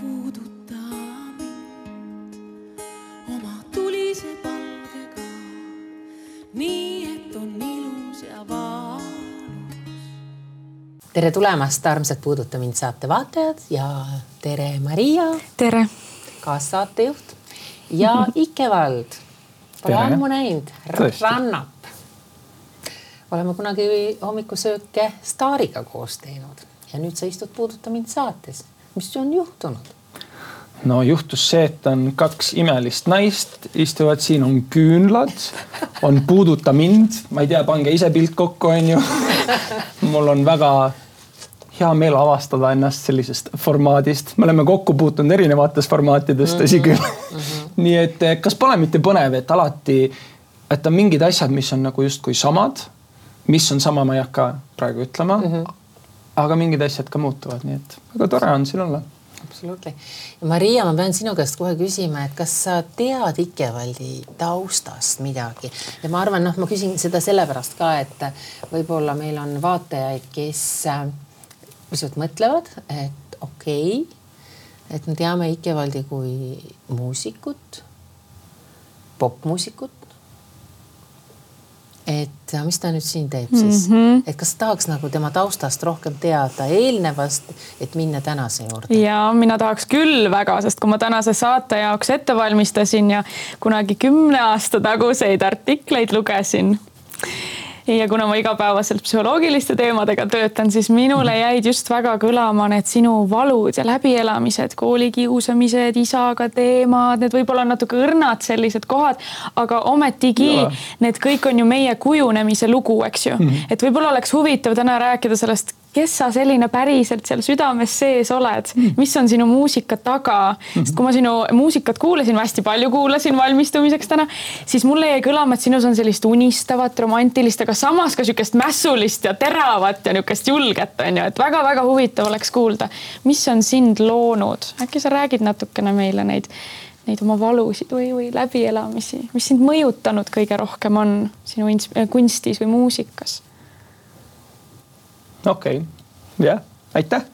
puuduta mind oma tulise palgega, nii et on ilus ja valus. tere tulemast, armsad Puuduta mind saate vaatajad ja tere, Maria, tere! kaassaatejuht ja Ikevald. Pole Tere. ammu näinud. Rannap. oleme kunagi hommikusööke Staariga koos teinud ja nüüd sa istud Puuduta mind saates. Mis on juhtunud? no juhtus see, et on kaks imelist naist, istuvad siin, on küünlad, on Puuduta mind, ma ei tea, pange ise pilt kokku, onju. mul on väga hea meel avastada ennast sellisest formaadist, me oleme kokku puutunud erinevatest formaatidest, tõsi küll. nii et eh, kas pole mitte põnev, et alati, et on mingid asjad, mis on nagu justkui samad, mis on sama, ma ei hakka praegu ütlema mm. -hmm. Aga mingid asjad ka muutuvad, nii et väga tore on siin olla absoluutselt. Maria, ma pean sinu käest kohe küsima, et kas sa tead Ikevaldi taustast midagi ja ma arvan, noh, ma küsin seda sellepärast ka, et võib-olla meil on vaatajaid, kes äh, pisut mõtlevad, et okei okay,, et me teame Ikevaldi kui muusikut, popmuusikut. Et mis ta nüüd siin teeb siis mm, -hmm. et kas tahaks nagu tema taustast rohkem teada eelnevast, et minna tänase juurde? ja mina tahaks küll väga, sest kui ma tänase saate jaoks ette valmistasin ja kunagi kümne aasta taguseid artikleid lugesin ja kuna ma igapäevaselt psühholoogiliste teemadega töötan, siis minule jäid just väga kõlama need sinu valud ja läbielamised, koolikiusamised, isaga teemad, need võib-olla on natuke õrnad sellised kohad, aga ometigi Jaa. need kõik on ju meie kujunemise lugu, eks ju mm. -hmm. et võib-olla oleks huvitav täna rääkida sellest, kes sa selline päriselt seal südames sees oled mm., mis on sinu muusika taga mm, -hmm. sest kui ma sinu muusikat kuulasin, ma hästi palju kuulasin valmistumiseks täna, siis mulle jäi kõlama, et sinus on sellist unistavat, romantilist, aga samas ka sihukest mässulist ja teravat ja niisugust julget on ju, et väga-väga huvitav oleks kuulda, mis on sind loonud, äkki sa räägid natukene meile neid neid oma valusid või, või läbielamisi, mis sind mõjutanud kõige rohkem on sinu kunstis või muusikas? Okei okay., jah, aitäh.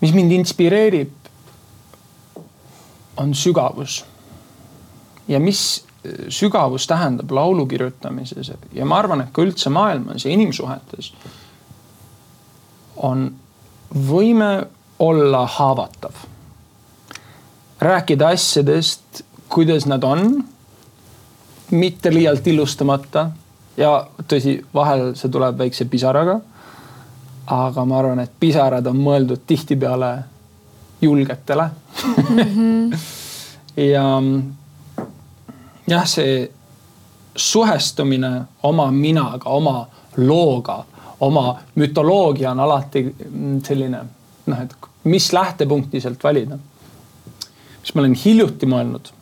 mis mind inspireerib, on sügavus. ja mis sügavus tähendab laulu kirjutamises ja ma arvan, et ka üldse maailmas ja inimsuhetes on võime olla haavatav. rääkida asjadest, kuidas nad on, mitte liialt illustamata ja tõsi, vahel see tuleb väikse pisaraga. aga ma arvan, et pisarad on mõeldud tihtipeale julgetele mm. -hmm. ja jah, see suhestumine oma minaga, oma looga, oma mütoloogia on alati selline noh, et mis lähtepunkti sealt valida. mis ma olen hiljuti mõelnud,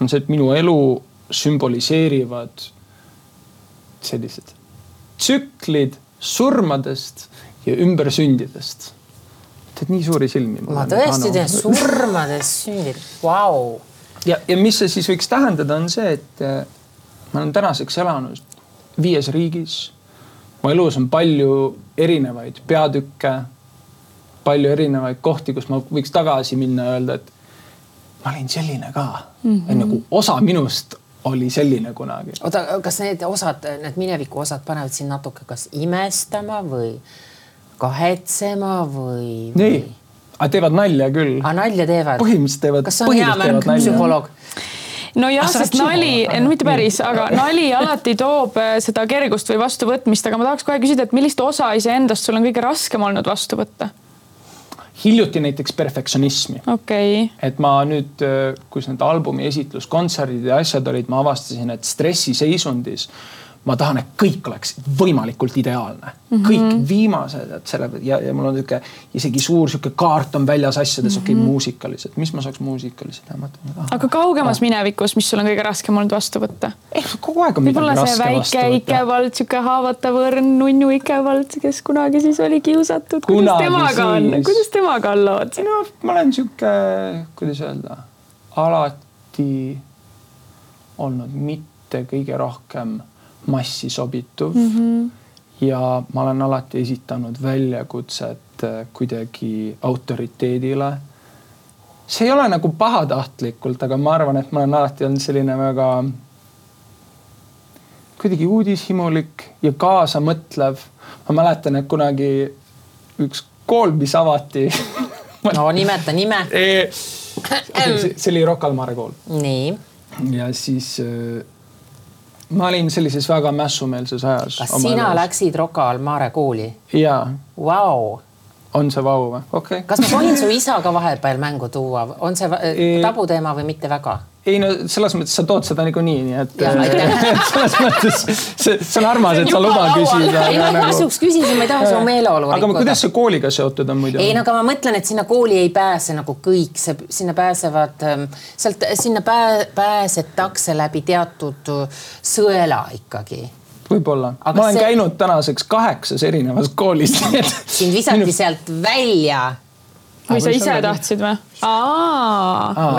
on see, et minu elu sümboliseerivad sellised tsüklid surmadest ja ümbersündidest. teed nii suuri silmi. ma tõesti teen surmadest sündid, vau. ja, ja mis see siis võiks tähendada, on see, et eh, ma olen tänaseks elanud viies riigis. mu elus on palju erinevaid peatükke, palju erinevaid kohti, kus ma võiks tagasi minna ja öelda, et ma olin selline ka mm. -hmm. nagu osa minust oli selline kunagi. oota, kas need osad, need mineviku osad panevad sind natuke kas imestama või kahetsema või? nii, aga teevad nalja küll. aa, nalja teevad? põhimõtteliselt teevad. kas see on hea märk, psühholoog? nojah, Ah, sest nali, no mitte päris, aga nali alati toob äh, seda kergust või vastuvõtmist, aga ma tahaks kohe küsida, et millist osa iseendast sul on kõige raskem olnud vastu võtta? Hiljuti näiteks perfektsionismi. okay. et ma nüüd, kus need albumi esitluskontserdid ja asjad olid, ma avastasin, et stressiseisundis ma tahan, et kõik oleks võimalikult ideaalne mm, -hmm. kõik viimased, et selle ja, ja mul on niisugune isegi suur sihuke kaart on väljas asjades mm, -hmm. okei okay, muusikaliselt, mis ma saaks muusikaliselt teha, mõtlen. aga kaugemas minevikus, mis sul on kõige raskem olnud vastu võtta? eh, kogu aeg on midagi raske vastu väike võtta. Ikevald, sihuke haavatav õrn nunnu Ikevald, kes kunagi siis oli kiusatud. kuidas temaga on, siis. kuidas temaga on lood? no ma olen sihuke, kuidas öelda, alati olnud mitte kõige rohkem massi sobituv mm. -hmm. ja ma olen alati esitanud väljakutset äh, kuidagi autoriteedile. see ei ole nagu pahatahtlikult, aga ma arvan, et ma olen alati olnud selline väga kuidagi uudishimulik ja kaasamõtlev. ma mäletan, et kunagi üks kool, mis avati no nimeta nime. see oli Rocca al Mare kool. nii. ja siis äh, ma olin sellises väga mässumeelses ajas. kas sina elus. läksid Rocca al Mare kooli? jaa. Vau on see vau või? okei okay.. kas ma tohin su isa ka vahepeal mängu tuua, on see tabuteema või mitte väga? ei no selles mõttes sa tood seda niikuinii, nii et. selles mõttes see, see on armas, et sa luba küsida. ei no ma nagu... kasuks küsisin, ma ei taha su meeleolu rikkuda. aga kuidas see kooliga seotud on muidu? ei no aga ma mõtlen, et sinna kooli ei pääse nagu kõik, see, sinna pääsevad, ähm, sealt, sinna pää, pääsetakse läbi teatud äh, sõela ikkagi võib-olla, ma olen see... käinud tänaseks kaheksas erinevas koolis sind visati minu... sealt välja või sa ise tahtsid või?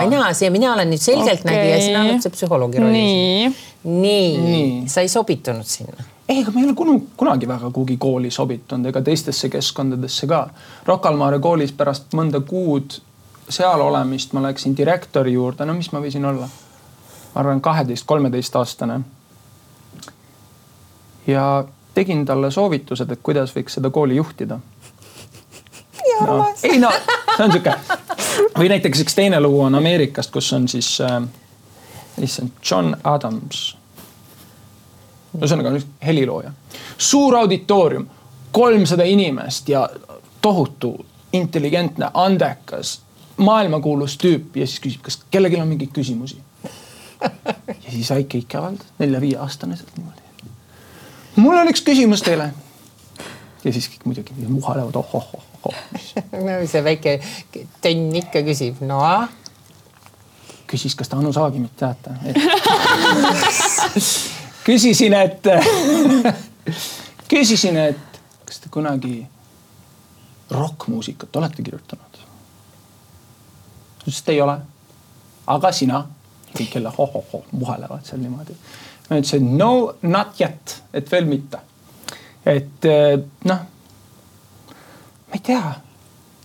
mina, see, mina olen nüüd selgeltnägija okay., sina oled see psühholoogi rollis. nii, nii., nii., sa ei sobitunud sinna? ei, aga ma ei ole kunu, kunagi väga kuhugi kooli sobitunud ega teistesse keskkondadesse ka. Rocca al Mare koolis pärast mõnda kuud seal olemist ma läksin direktori juurde, no mis ma võisin olla? ma arvan, kaheteist, kolmeteist aastane. Ja tegin talle soovitused, et kuidas võiks seda kooli juhtida no, ei no see on sihuke või näiteks üks teine lugu on Ameerikast, kus on siis äh,, issand, John Adams. ühesõnaga helilooja, suur auditoorium, kolmsada inimest ja tohutu intelligentne, andekas, maailmakuulus tüüp ja siis küsib, kas kellelgi on mingeid küsimusi. ja siis väike Ikevald, nelja-viieaastane sealt niimoodi. Mul on üks küsimus teile. ja siis kõik muidugi muhalevad ohoh no see väike tönn ikka küsib, no. küsis, kas te Anu Saagimit teate et... küsisin, et küsisin, et kas te kunagi rokkmuusikat olete kirjutanud? ta ütles, et ei ole. aga sina? kõik jälle hohoho muhelevad seal niimoodi. Ma ütlesin no not yet, et veel mitte. et noh ma ei tea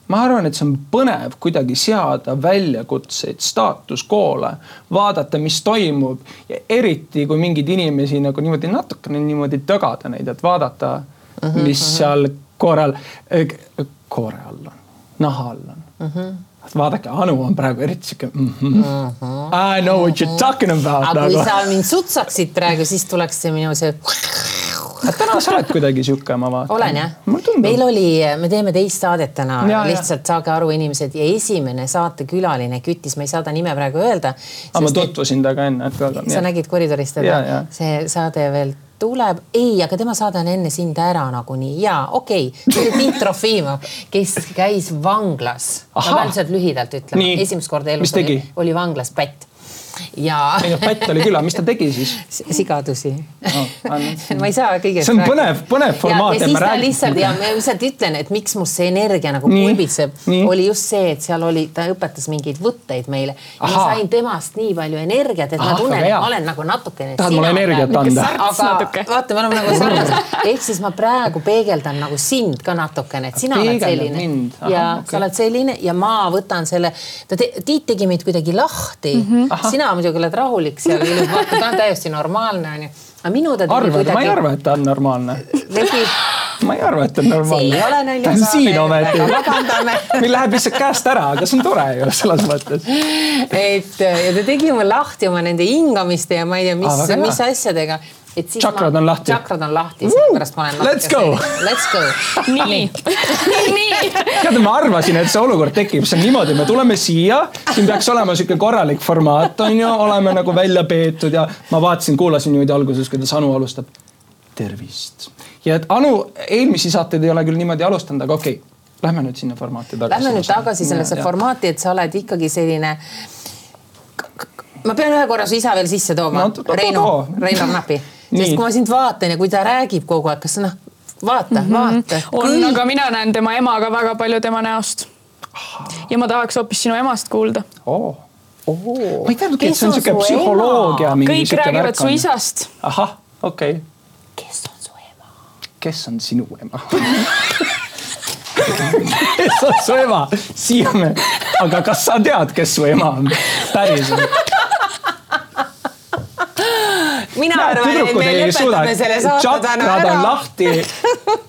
ma arvan, et see on põnev kuidagi seada väljakutseid, staatuskoole, vaadata, mis toimub ja eriti kui mingeid inimesi nagu niimoodi natukene niimoodi tögada neid, et vaadata uh, -huh, mis uh -huh. seal koore all äh,, koore all on, naha all on uh. -huh vaadake, Anu on praegu eriti sihuke mm. -hmm. Mm -hmm. I know what you are talking about. aga kui sa mind sutsaksid praegu, siis tuleks see minu see täna sa oled kuidagi sihuke, ma vaatan. olen jah. meil oli, me teeme teist saadet täna, lihtsalt saage aru, inimesed ja esimene saatekülaline küttis, ma ei saa ta nime praegu öelda. aga ma tutvusin temaga enne, et sa nägid koridoris teda? see saade veel tuleb, ei, aga tema saade on enne sind ära nagunii. Ja okei. Okay., Tiit Trofimov, kes käis vanglas. ma pean lihtsalt lühidalt ütlema, esimest korda elus oli, oli vanglas pätt ja. ei noh, pätt oli küla, mis ta tegi siis? sigadusi oh,. ma ei saa kõigest. see on põnev, põnev formaat. ja, siis ta lihtsalt ja ma lihtsalt ütlen, et miks must see energia nagu pulbitseb, oli just see, et seal oli, ta õpetas mingeid võtteid meile. ma sain temast nii palju energiat, et Aha, ma tunnen, et ma olen nagu natukene. tahad mulle energiat anda? aga vaata, me oleme nagu sarnased. ehk siis ma praegu peegeldan nagu sind ka natukene, et sina oled selline. ja sa oled selline ja ma võtan selle, ta, Tiit tegi meid kuidagi lahti. sina sina muidugi oled rahulik seal, vaata ta on täiesti normaalne onju. aga minu ta. arvad kuidagi..., ma ei arva, et ta on normaalne Vegi... ma ei arva, et ta on normaalne. see ei ole naljasaade. ta on siin ometi. meil läheb lihtsalt käest ära, aga see on tore ju selles mõttes. et ja ta tegi mul lahti oma nende hingamiste ja ma ei tea, mis, mis asjadega tšakrad ma, on lahti. tšakrad on lahti, sellepärast ma olen. Let's go. Let's go. nii nii. tead, ma arvasin, et see olukord tekib, see on niimoodi, me tuleme siia, siin peaks olema sihuke korralik formaat, on ju, oleme nagu välja peetud ja ma vaatasin, kuulasin niimoodi alguses, kuidas Anu alustab. tervist. ja et Anu eelmisi saateid ei ole küll niimoodi alustanud, aga okei okay,, lähme nüüd sinna formaati tagasi. Lähme nüüd tagasi sellesse ja, formaati, et sa oled ikkagi selline ma pean ühe korra su isa veel sisse tooma no,. Reinu, Reino Näpi sest kui ma sind vaatan ja kui ta räägib kogu aeg, kas noh, vaata mm, -hmm. vaata. on Kõik..., aga mina näen tema ema ka väga palju tema näost. ja ma tahaks hoopis sinu emast kuulda oh.. Oh. ma ei teadnudki, et see on siuke psühholoogia. kõik räägivad su isast. ahah, okei okay.. kes on su ema? kes on sinu ema kes on su ema? Siiamäe. aga kas sa tead, kes su ema on? päriselt mina arvan, et me lõpetame selle saate täna ära. lahti,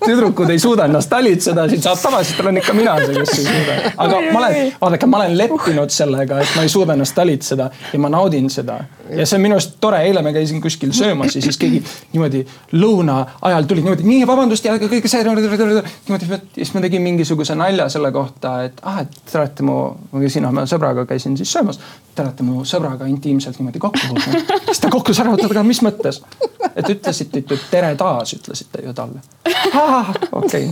tüdrukud ei suuda ennast talitseda, siin saab tavaliselt olen ikka mina see, kes ei suuda. aga ma olen, vaadake, ma olen leppinud sellega, et ma ei suuda ennast talitseda ja ma naudin seda. Ja see on minu arust tore, eile me käisin kuskil söömas ja siis keegi niimoodi lõuna ajal tulid niimoodi, nii vabandust ja kõige see. niimoodi, siis ma tegin mingisuguse nalja selle kohta, et ah, et te olete mu, ma käisin oma sõbraga käisin siis söömas. Te olete mu sõbraga intiimselt niimoodi kokku puutunud. siis ta kokkus ära, oota, aga mis mõttes? et ütlesite ikka tere taas, ütlesite ju talle. okei.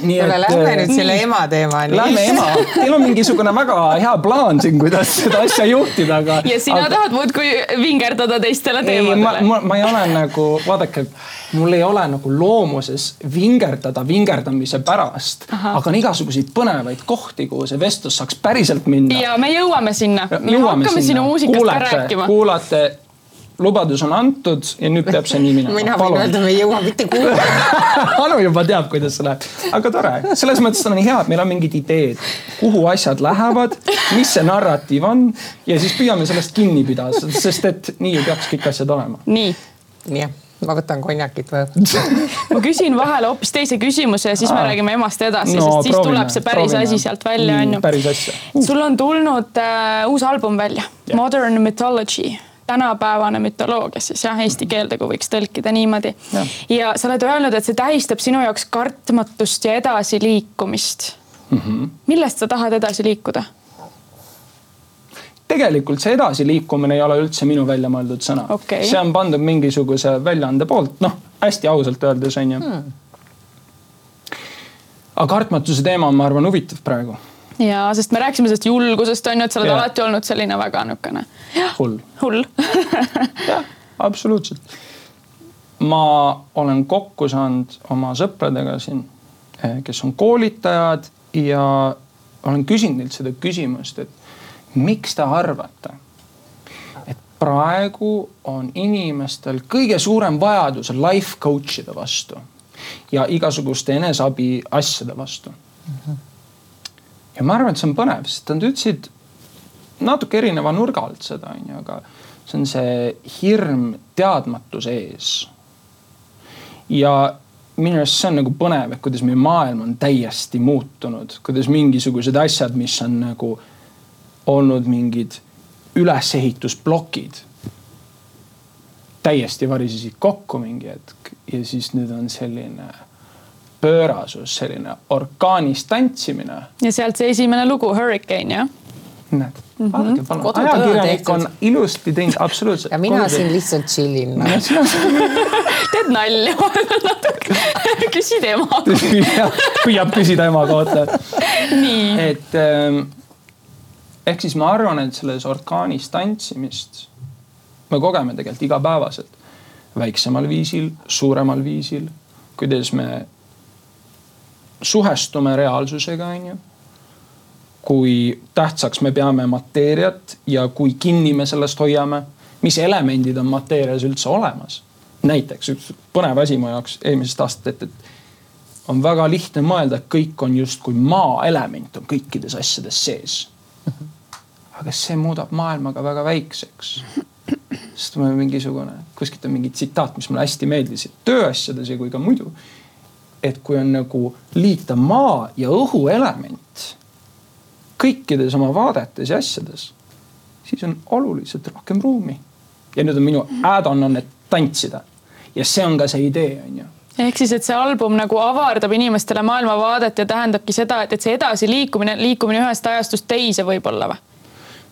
kuule, lähme nüüd selle ema teemani. Lähme ema, teil on mingisugune väga hea plaan siin, kuidas seda asja juhtida, aga. ja sina aga... tahad muudkui vingerdada teistele teemadele. Ma, ma, ma ei ole nagu, vaadake, mul ei ole nagu loomuses vingerdada vingerdamise pärast, aga on igasuguseid põnevaid kohti, kuhu see vestlus saaks päriselt minna. ja me jõuame sinna. me hakkame sinna. sinu muusikast ka rääkima. kuulate lubadus on antud ja nüüd peab see nii minema. mina võin öelda, me ei jõua mitte kuhugi Anu juba teab, kuidas see läheb, aga tore, selles mõttes on hea, et meil on mingid ideed, kuhu asjad lähevad, mis see narratiiv on ja siis püüame sellest kinni pidada, sest et nii ju peaks kõik asjad olema. nii. jah, ma võtan konjakit või ma küsin vahele hoopis teise küsimuse ja siis me Aa. räägime emast edasi No, sest siis proovime, tuleb see päris proovime. asi sealt välja, onju. päris asja. sul on tulnud äh, uus album välja Jah. Modern Mythology tänapäevane mütoloogia siis jah, eesti keelde, kui võiks tõlkida niimoodi. Ja sa oled öelnud, et see tähistab sinu jaoks kartmatust ja edasiliikumist mm. -hmm. millest sa tahad edasi liikuda? tegelikult see edasiliikumine ei ole üldse minu välja mõeldud sõna Okei. see on pandud mingisuguse väljaande poolt, noh hästi ausalt öeldes on ju hmm. aga kartmatuse teema on, ma arvan, huvitav praegu, ja sest me rääkisime sellest julgusest on ju, et sa oled Jah. alati olnud selline väga niisugune hull hull jah, absoluutselt. ma olen kokku saanud oma sõpradega siin, kes on koolitajad ja olen küsinud neilt seda küsimust, et miks te arvate, et praegu on inimestel kõige suurem vajadus life coach ide vastu ja igasuguste eneseabi asjade vastu. Ja ma arvan, et see on põnev, sest nad ütlesid natuke erineva nurga alt seda onju, aga see on see hirm teadmatuse ees. ja minu arust see on nagu põnev, et kuidas meie maailm on täiesti muutunud, kuidas mingisugused asjad, mis on nagu olnud mingid ülesehitusplokid. täiesti varisesid kokku mingi hetk ja siis nüüd on selline pöörasus, selline orkaanis tantsimine ja sealt see esimene lugu Hurricane jah? näed, vaadake palun, Kodutöö on ajakirjanik on ilusti teinud, absoluutselt. ja mina siin lihtsalt chillin no. teed nalja natuke küsi tema püüab küsida ema kohta. nii et ähm, ehk siis ma arvan, et selles orkaanis tantsimist me kogeme tegelikult igapäevaselt, väiksemal viisil, suuremal viisil, kuidas me suhestume reaalsusega, onju kui tähtsaks me peame mateeriat ja kui kinni me sellest hoiame, mis elemendid on mateerias üldse olemas. näiteks üks põnev asi mu jaoks eelmisest aastast, et, et on väga lihtne mõelda, et kõik on justkui maaelement on kõikides asjades sees. aga see muudab maailma ka väga väikseks. sest mul on mingisugune, kuskilt on mingi tsitaat, mis mulle hästi meeldis, et tööasjades ja kui ka muidu. Et kui on nagu liita maa ja õhu element kõikides oma vaadetes ja asjades, siis on oluliselt rohkem ruumi. ja nüüd on minu add-on on, et tantsida. ja see on ka see idee, on ju ehk siis, et see album nagu avardab inimestele maailmavaadet ja tähendabki seda, et, et see edasiliikumine, liikumine ühest ajastust teise võib-olla või?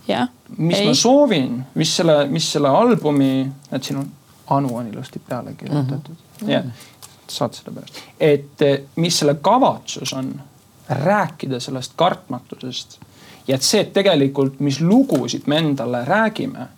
jah? mis Ei. ma soovin, mis selle, mis selle albumi, et siin on, Anu on ilusti peale kirjutatud mm -hmm. jah, saad seda pärast, et eh, mis selle kavatsus on rääkida sellest kartmatusest ja et see, et tegelikult, mis lugusid me endale räägime.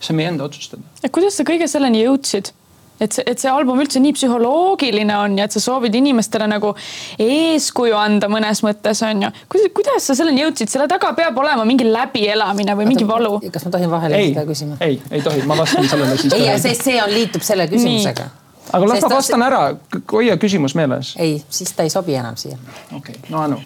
see on meie enda otsustada. kuidas sa kõige selleni jõudsid? et see, et see album üldse nii psühholoogiline on ja et sa soovid inimestele nagu eeskuju anda mõnes mõttes on ju. kuidas, kuidas sa selleni jõudsid, selle taga peab olema mingi läbielamine või mingi valu? kas ma tohin vahele ei esitada küsimuse? ei, ei tohi, ma vastan sellele siis. ei, sest see on, liitub selle küsimusega. Aga las ma vastan ära, hoia küsimus meeles. ei, siis ta ei sobi enam siia. okei okay., no Anu.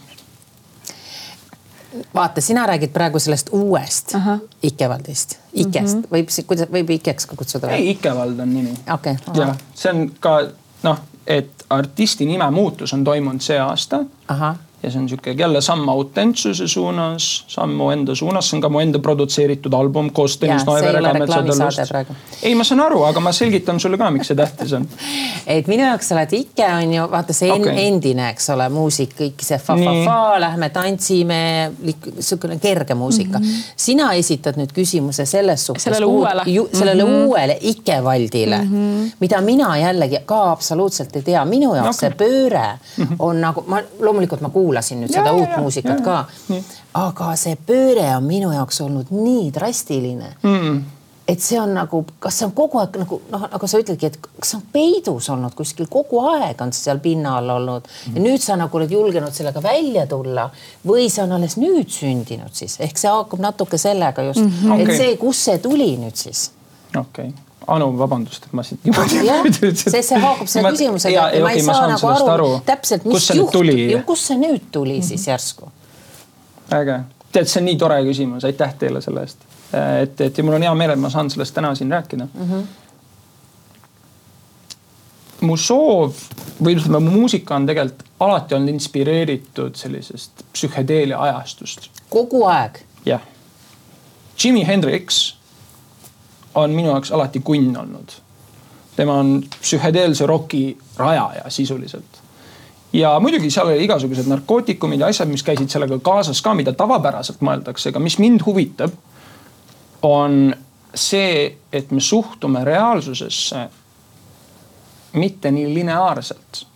vaata, sina räägid praegu sellest uuest uh -huh. Ikevaldist, Ikest mm, -hmm. võib, kuidas võib Ikeks ka kutsuda? ei, Ikevald on nimi. okei okay,. jah, see on ka noh, et artisti nime muutus on toimunud see aasta. ahah ja see on sihuke jälle samm autentsuse suunas, samm mu enda suunas, see on ka mu enda produtseeritud album koos Tõnis Noeveriga. ei, ma saan aru, aga ma selgitan sulle ka, miks see tähtis on et minu jaoks sa oled Ike on ju, vaata see okay. endine, eks ole, muusik, kõik see fa-fa-fa, lähme tantsime, sihukene kerge muusika mm. -hmm. sina esitad nüüd küsimuse selles suhtes. sellele uuele. sellele mm -hmm. uuele Ikevaldile mm, -hmm. mida mina jällegi ka absoluutselt ei tea, minu jaoks okay. see pööre mm -hmm. on nagu ma loomulikult ma kuulan kuulasin nüüd ja, seda ja, uut ja, muusikat ja, ka. aga see pööre on minu jaoks olnud nii drastiline mm. et see on nagu, kas see on kogu aeg nagu noh, nagu sa ütledki, et kas see on peidus olnud kuskil kogu aeg on see seal pinna all olnud mm. ja nüüd sa nagu oled julgenud sellega välja tulla või see on alles nüüd sündinud siis ehk see haakub natuke sellega just mm, -hmm. et okay. see, kust see tuli nüüd siis. okei okay Anu, vabandust, et ma siit niimoodi. sest see haakub selle küsimusega, et ma ei saa nagu aru, aru täpselt, mis juhtub, kust see nüüd tuli siis järsku? äge, tead, see on nii tore küsimus, aitäh teile selle eest. et, et ja mul on hea meel, et ma saan sellest täna siin rääkida mm. -hmm. mu soov või ütleme, mu muusika on tegelikult alati olnud inspireeritud sellisest psühhedeelia ajastust. kogu aeg? jah. Jimi Hendrix on minu jaoks alati kunn olnud. tema on psühhedeelse roki rajaja sisuliselt. ja muidugi seal oli igasugused narkootikumid ja asjad, mis käisid sellega kaasas ka, mida tavapäraselt mõeldakse, aga mis mind huvitab, on see, et me suhtume reaalsusesse mitte nii lineaarselt.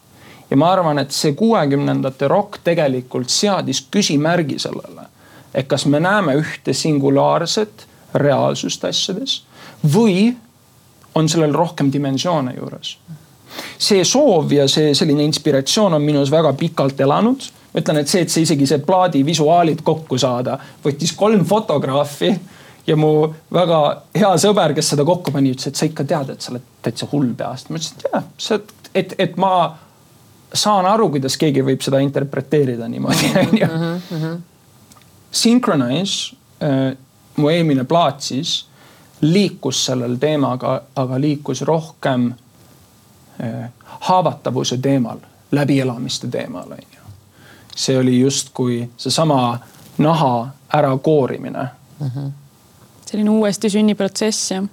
ja ma arvan, et see kuuekümnendate rokk tegelikult seadis küsimärgi sellele, et kas me näeme ühte singulaarset reaalsust asjades või on sellel rohkem dimensioone juures. see soov ja see selline inspiratsioon on minus väga pikalt elanud. ma ütlen, et see, et see isegi see plaadi visuaalid kokku saada, võttis kolm fotograafi ja mu väga hea sõber, kes seda kokku pani, ütles, et sa ikka tead, et sa oled täitsa hull peast. ma ütlesin, et jah, sa, et, et ma saan aru, kuidas keegi võib seda interpreteerida niimoodi, onju. Mhm, mhm. Synchronize, äh, mu eelmine plaat siis liikus sellel teemaga, aga liikus rohkem eh, haavatavuse teemal, läbielamiste teemal, on ju. see oli justkui seesama naha ärakoorimine mm. -hmm. selline uuesti sünniprotsess, jah?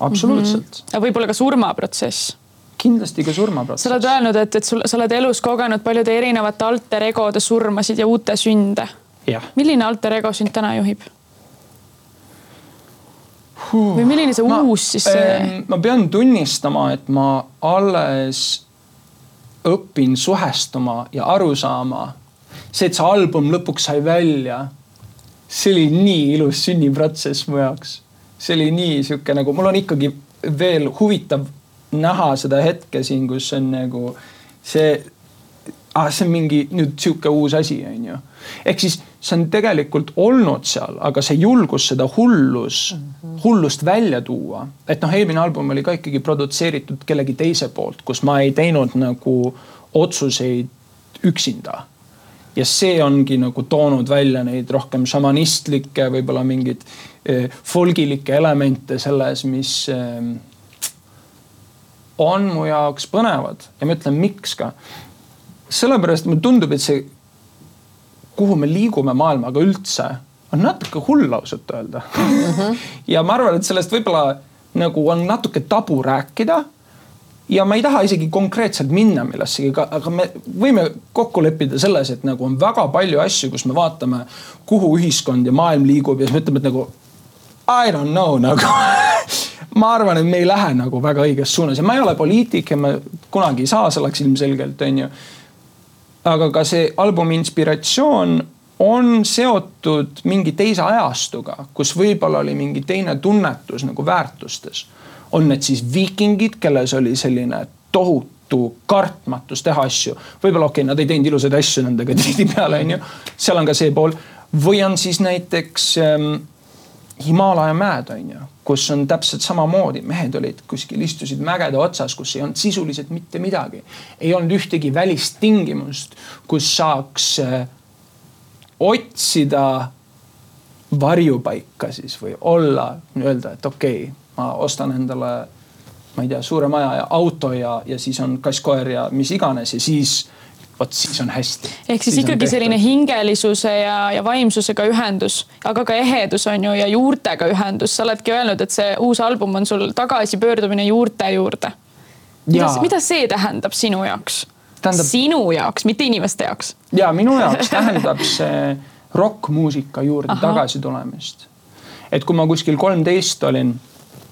absoluutselt mm. -hmm. aga võib-olla ka surmaprotsess kindlasti ka surmaprotsess. sa oled öelnud, et, et sul, sa oled elus kogenud paljude erinevate alter egode surmasid ja uute sünde. milline alter ego sind täna juhib? Huh. või milline see ma, uus siis see? ma pean tunnistama, et ma alles õpin suhestuma ja aru saama. see, et see album lõpuks sai välja, see oli nii ilus sünniprotsess mu jaoks. see oli nii sihuke nagu, mul on ikkagi veel huvitav näha seda hetke siin, kus on nagu see ah,, see on mingi nüüd sihuke uus asi, on ju. Ehk siis see on tegelikult olnud seal, aga see julgus seda hullus mm, -hmm. hullust välja tuua. et noh, eelmine album oli ka ikkagi produtseeritud kellegi teise poolt, kus ma ei teinud nagu otsuseid üksinda. ja see ongi nagu toonud välja neid rohkem šamanistlikke, võib-olla mingeid eh, folgilikke elemente selles, mis eh, on mu jaoks põnevad ja ma ütlen, miks ka sellepärast mulle tundub, et see, kuhu me liigume maailmaga üldse, on natuke hull ausalt öelda mm. -hmm. ja ma arvan, et sellest võib-olla nagu on natuke tabu rääkida. ja ma ei taha isegi konkreetselt minna millessegi, aga me võime kokku leppida selles, et nagu on väga palju asju, kus me vaatame, kuhu ühiskond ja maailm liigub ja siis me ütleme, et nagu I don't know nagu ma arvan, et me ei lähe nagu väga õiges suunas ja ma ei ole poliitik ja ma kunagi ei saa selleks ilmselgelt, onju aga ka see albumi inspiratsioon on seotud mingi teise ajastuga, kus võib-olla oli mingi teine tunnetus nagu väärtustes. on need siis viikingid, kelles oli selline tohutu kartmatus teha asju, võib-olla okei okay,, nad ei teinud ilusaid asju nendega tihtipeale onju, seal on ka see pool. Või on siis näiteks ähm, Himaalaja mäed on ju, kus on täpselt samamoodi, mehed olid kuskil, istusid mägede otsas, kus ei olnud sisuliselt mitte midagi. ei olnud ühtegi välist tingimust, kus saaks äh, otsida varjupaika siis või olla, öelda, et okei okay,, ma ostan endale, ma ei tea, suure maja ja auto ja, ja siis on kass-koer ja mis iganes ja siis vot siis on hästi. ehk siis, siis ikkagi selline hingelisuse ja, ja vaimsusega ühendus, aga ka ehedus on ju ja juurtega ühendus. sa oledki öelnud, et see uus album on sul tagasipöördumine juurte juurde. mida, mida see tähendab sinu jaoks? tähendab... sinu jaoks, mitte inimeste jaoks. ja minu jaoks tähendab see rokkmuusika juurde Aha. tagasi tulemist. et kui ma kuskil kolmteist olin,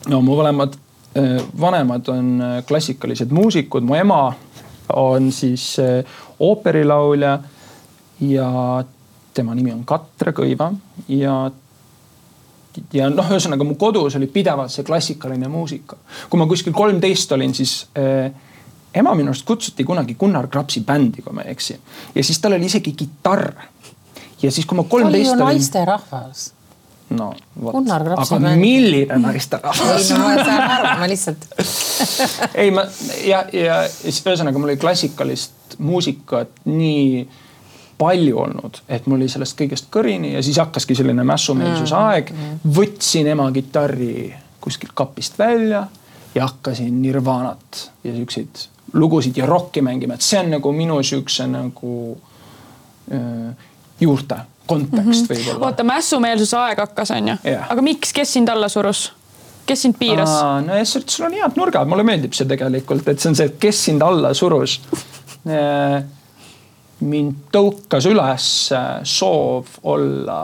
no mu vanemad, äh, vanemad on äh, klassikalised muusikud, mu ema on siis äh, ooperilaulja ja tema nimi on Katre Kõiva ja ja noh, ühesõnaga mu kodus oli pidevalt see klassikaline muusika. kui ma kuskil kolmteist olin, siis äh, ema minu arust kutsuti kunagi Gunnar Krapsi bändi, kui ma ei eksi. ja siis tal oli isegi kitarr. ja siis, kui ma kolmteist olin. naisterahvas no vot, aga milline naisterahvas? ei no ma saan aru, ma lihtsalt ei ma ja, ja siis ühesõnaga mul oli klassikalist muusikat nii palju olnud, et mul oli sellest kõigest kõrini ja siis hakkaski selline mässumeelsuse mm, aeg. mm.. võtsin ema kitarri kuskilt kapist välja ja hakkasin Nirvanat ja siukseid lugusid ja rokki mängima, et see on nagu minu siukse nagu äh, juurte kontekst mm -hmm. võib-olla. oota, mässumeelsuse aeg hakkas, onju yeah.. aga miks, kes sind alla surus? kes sind piiras? no ja sul on head nurgad, mulle meeldib see tegelikult, et see on see, et kes sind alla surus mind tõukas üles soov olla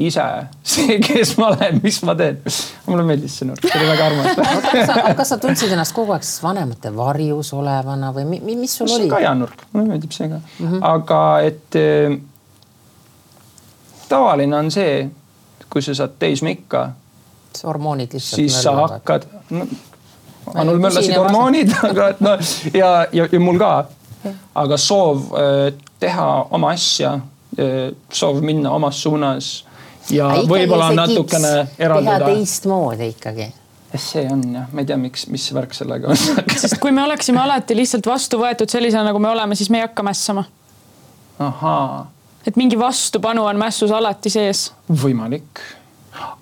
ise see, kes ma olen, mis ma teen. mulle meeldis see nurk, see oli väga armas kas, sa tundsid ennast kogu aeg vanemate varjus olevana või mi, mis sul see oli? see on ka hea nurk, mulle meeldib see ka mm. -hmm. aga et tavaline on see, kui sa saad teismeikka. hormoonid lihtsalt. siis sa hakkad no,, Anul möllasid hormoonid, aga et noh ja, ja, ja mul ka. aga soov äh, teha oma asja, äh, soov minna omas suunas ja võib-olla natukene eralduda. teha teistmoodi ikkagi see on jah, ma ei tea, miks, mis värk sellega on sest kui me oleksime alati lihtsalt vastu võetud sellisena, nagu me oleme, siis me ei hakka mässama. ahaa et mingi vastupanu on mässus alati sees? võimalik,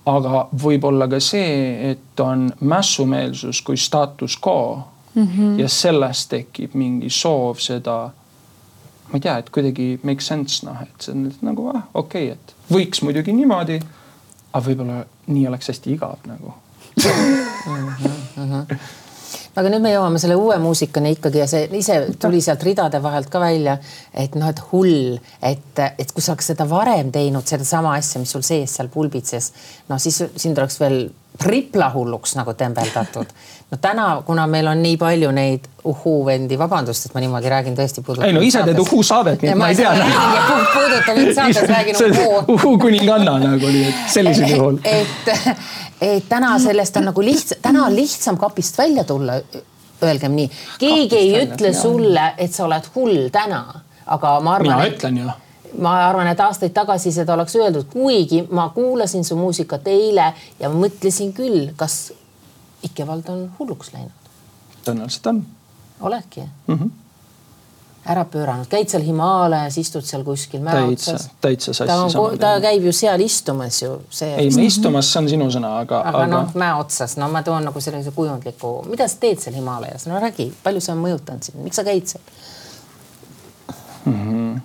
aga võib-olla ka see, et on mässumeelsus kui status quo mm -hmm. ja sellest tekib mingi soov seda, ma ei tea, et kuidagi make sense noh, et see on nagu ah, okei okay,, et võiks muidugi niimoodi, aga võib-olla nii oleks hästi igav nagu mm. -hmm aga nüüd me jõuame selle uue muusikani ikkagi ja see ise tuli sealt ridade vahelt ka välja, et noh, et hull, et, et kui sa oleks seda varem teinud, sedasama asja, mis sul sees seal pulbitses, no siis sind oleks veel tripla hulluks nagu tembeldatud. no täna, kuna meil on nii palju neid uhuu-vendi, vabandust, et ma niimoodi räägin, tõesti puudutab. ei no ise teed uhuu-saadet, nii et ma ei tea. puudutab mind saates, räägin uhuu. uhuu-kuninganna nagu oli, et sellisel juhul. et, et täna sellest on nagu lihtsam, täna on lihtsam kapist välja tulla. Öelgem nii, keegi ei ütle sulle, et sa oled hull täna, aga ma arvan. mina ütlen ju ma arvan, et aastaid tagasi seda oleks öeldud, kuigi ma kuulasin su muusikat eile ja mõtlesin küll, kas Ikevald on hulluks läinud. tõenäoliselt on. oledki mm? -hmm ära pööranud, käid seal Himaalajas, istud seal kuskil mäe otsas. täitsa sassi. ta on, ta käib ju seal istumas ju. ei, istumas, see on sinu sõna, aga. aga, aga... noh, mäe otsas, no ma toon nagu sellise kujundliku, mida sa teed seal Himaalajas, no räägi, palju see on mõjutanud sind, miks sa käid seal mm? -hmm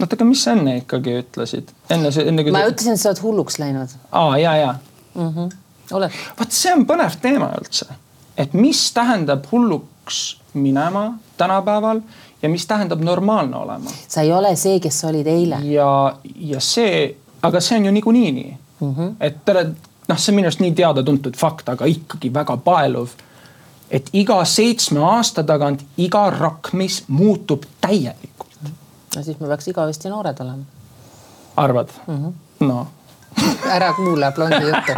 oota, aga mis sa enne ikkagi ütlesid? enne see, enne kui. ma ütlesin, et sa oled hulluks läinud. aa ja, ja mm. -hmm. oled. vot see on põnev teema üldse, et mis tähendab hulluks minema tänapäeval ja mis tähendab normaalne olema. sa ei ole see, kes sa olid eile. ja, ja see, aga see on ju niikuinii nii mm. -hmm. et te olete, noh, see on minu arust nii teada-tuntud fakt, aga ikkagi väga paeluv. et iga seitsme aasta tagant iga rakmis muutub täielikult. no siis me peaks igavesti noored olema. arvad mm? -hmm. no ära kuula blondi juttu.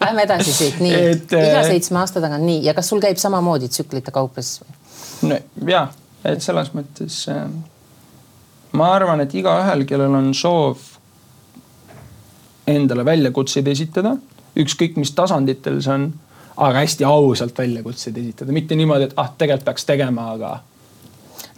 Lähme edasi siit, nii et, iga äh, seitsme aasta tagant, nii ja kas sul käib samamoodi tsüklite kaupluses no ja, et selles mõttes äh, ma arvan, et igaühel, kellel on soov endale väljakutseid esitada, ükskõik mis tasanditel see on, aga hästi ausalt väljakutseid esitada, mitte niimoodi, et ah, tegelikult peaks tegema, aga.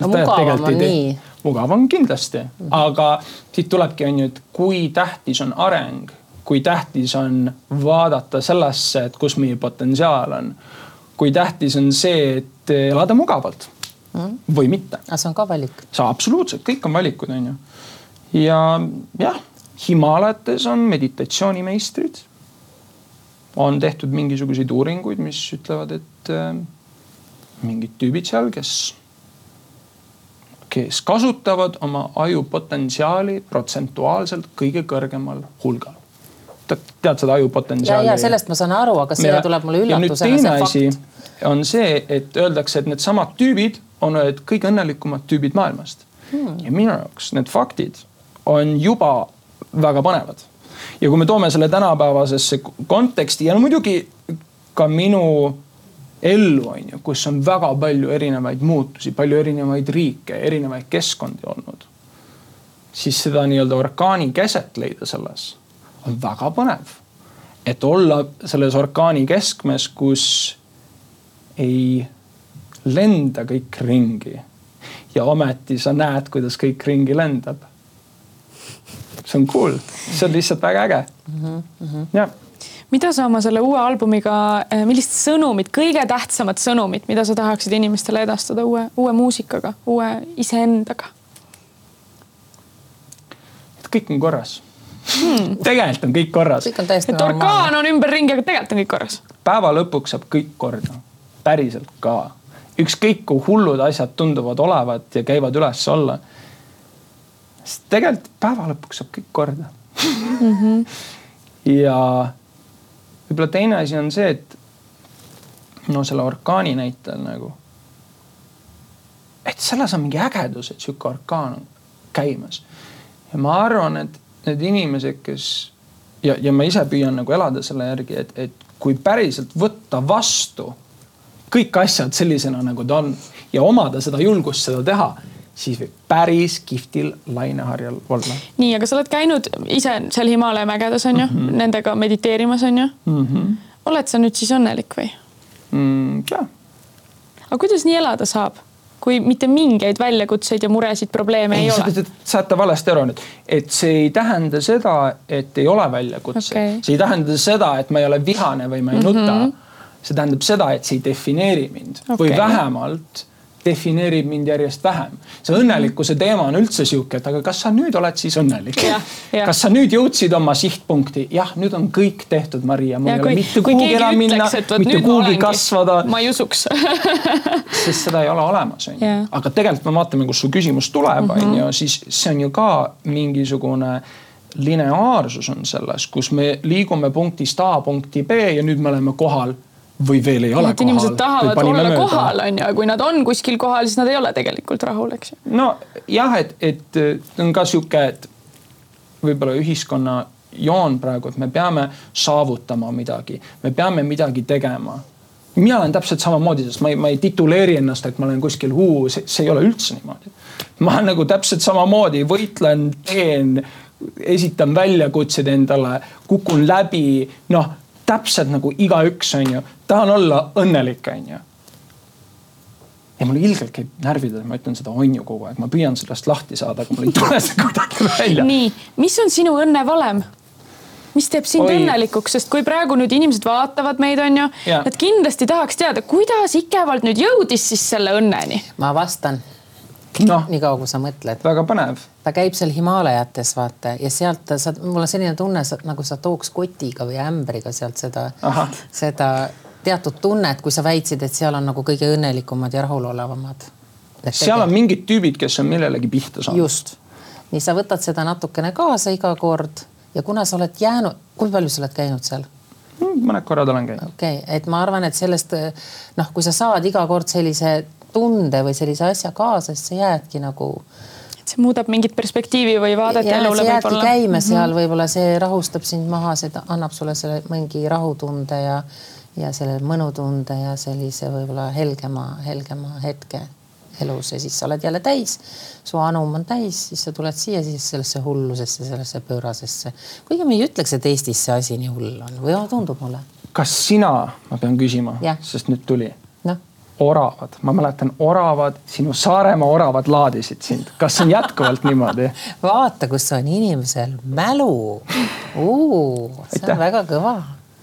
no mugavam on nii. mugav on kindlasti mm, -hmm. aga siit tulebki, on ju, et kui tähtis on areng, kui tähtis on vaadata sellesse, et kus meie potentsiaal on. kui tähtis on see, et elada mugavalt. Või mitte. aga see on ka valik. see absoluutselt, kõik on valikud, on ju. ja jah Himalates on meditatsioonimeistrid. on tehtud mingisuguseid uuringuid, mis ütlevad, et äh, mingid tüübid seal, kes, kes kasutavad oma aju potentsiaali protsentuaalselt kõige kõrgemal hulgal tead seda aju potentsiaali? ja, ja sellest ma saan aru, aga see ja, tuleb mulle üllatusena, see fakt. on see, et öeldakse, et needsamad tüübid on ühed kõige õnnelikumad tüübid maailmast hmm.. ja minu jaoks need faktid on juba väga põnevad. ja kui me toome selle tänapäevasesse konteksti ja no muidugi ka minu ellu on ju, kus on väga palju erinevaid muutusi, palju erinevaid riike, erinevaid keskkondi olnud. siis seda nii-öelda orkaani keset leida selles on väga põnev. et olla selles orkaani keskmes, kus ei lenda kõik ringi ja ometi sa näed, kuidas kõik ringi lendab see on cool, see on lihtsalt väga äge mm. -hmm. jah mida sa oma selle uue albumiga, eh, millist sõnumit, kõige tähtsamat sõnumit, mida sa tahaksid inimestele edastada uue, uue muusikaga, uue iseendaga? et kõik on korras hmm. tegelikult on kõik korras. et orkaan on ümberringi, aga tegelikult on kõik korras. päeva lõpuks saab kõik korda, päriselt ka. Ükskõik kui hullud asjad tunduvad olevat ja käivad üles-alla sest tegelikult päeva lõpuks saab kõik korda mm. -hmm. ja võib-olla teine asi on see, et no selle orkaani näitel nagu. et selles on mingi ägedus, et sihuke orkaan on käimas. ja ma arvan, et need inimesed, kes ja, ja ma ise püüan nagu elada selle järgi, et, et kui päriselt võtta vastu kõik asjad sellisena, nagu ta on ja omada seda julgust seda teha siis võib päris kihvtil laineharjal olla. nii, aga sa oled käinud ise seal Himalaia mägedes on ju mm, -hmm. nendega mediteerimas on ju mm. -hmm. oled sa nüüd siis õnnelik või mm,? jah. aga kuidas nii elada saab? kui mitte mingeid väljakutseid ja muresid, probleeme ei, ei ole. saate valesti aru nüüd, et see ei tähenda seda, et ei ole väljakutseid okay., see ei tähenda seda, et ma ei ole vihane või ma ei nuta mm. -hmm. See tähendab seda, et see ei defineeri mind okay. või vähemalt defineerib mind järjest vähem. see õnnelikkuse teema on üldse sihuke, et aga kas sa nüüd oled siis õnnelik? kas sa nüüd jõudsid oma sihtpunkti? jah, nüüd on kõik tehtud, Maria, mul ei ole mitte kuhugi enam minna, mitte kuhugi kasvada. ma ei usuks sest seda ei ole olemas, onju. aga tegelikult me vaatame, kust su küsimus tuleb, mhm. onju, siis see on ju ka mingisugune lineaarsus on selles, kus me liigume punktist A punkti B ja nüüd me oleme kohal või veel ei ole et kohal. inimesed tahavad olla mööda. kohal, on ju, ja kui nad on kuskil kohal, siis nad ei ole tegelikult rahul, eks ju. nojah, et, et on ka sihuke, et võib-olla ühiskonna joon praegu, et me peame saavutama midagi, me peame midagi tegema. mina olen täpselt samamoodi, sest ma ei, ma ei tituleeri ennast, et ma olen kuskil huu, see ei ole üldse niimoodi. ma nagu täpselt samamoodi võitlen, teen, esitan väljakutseid endale, kukun läbi, noh täpselt nagu igaüks, on ju, tahan olla õnnelik, on ju. ja mul ilgelt käib närvidele, ma ütlen seda on ju kogu aeg, ma püüan sellest lahti saada, aga mul ei tule see kuidagi välja. nii, mis on sinu õnne valem? mis teeb sind Oi. õnnelikuks, sest kui praegu nüüd inimesed vaatavad meid, on ju, nad kindlasti tahaks teada, kuidas Ikevald nüüd jõudis siis selle õnneni. ma vastan no, nii kaua, kui sa mõtled. väga põnev. ta käib seal Himaalajates vaata ja sealt sa, mul on selline tunne, nagu sa tooks kotiga või ämbriga sealt seda, seda teatud tunnet, kui sa väitsid, et seal on nagu kõige õnnelikumad ja rahulolevamad. seal on mingid tüübid, kes on millelegi pihta saanud. just, nii sa võtad seda natukene kaasa iga kord ja kuna sa oled jäänud, kui palju sa oled käinud seal? Hmm, mõned korrad olen käinud. okei okay., et ma arvan, et sellest noh, kui sa saad iga kord sellise tunde või sellise asja kaasa, siis sa jäädki nagu. see muudab mingit perspektiivi või vaadet ja, elule võib-olla. käima mhm. seal võib-olla see rahustab sind maha, see annab sulle selle mingi rahutunde ja, ja selle mõnutunde ja sellise võib-olla helgema, helgema hetke. elus ja siis sa oled jälle täis. su anum on täis, siis sa tuled siia siis sellesse hullusesse, sellesse pöörasesse. kuigi ma ei ütleks, et Eestis see asi nii hull on või tundub mulle. kas sina, ma pean küsima, sest nüüd tuli oravad, ma mäletan, oravad, sinu Saaremaa oravad laadisid sind. kas on jätkuvalt niimoodi? vaata, kus on inimesel mälu. see on väga kõva,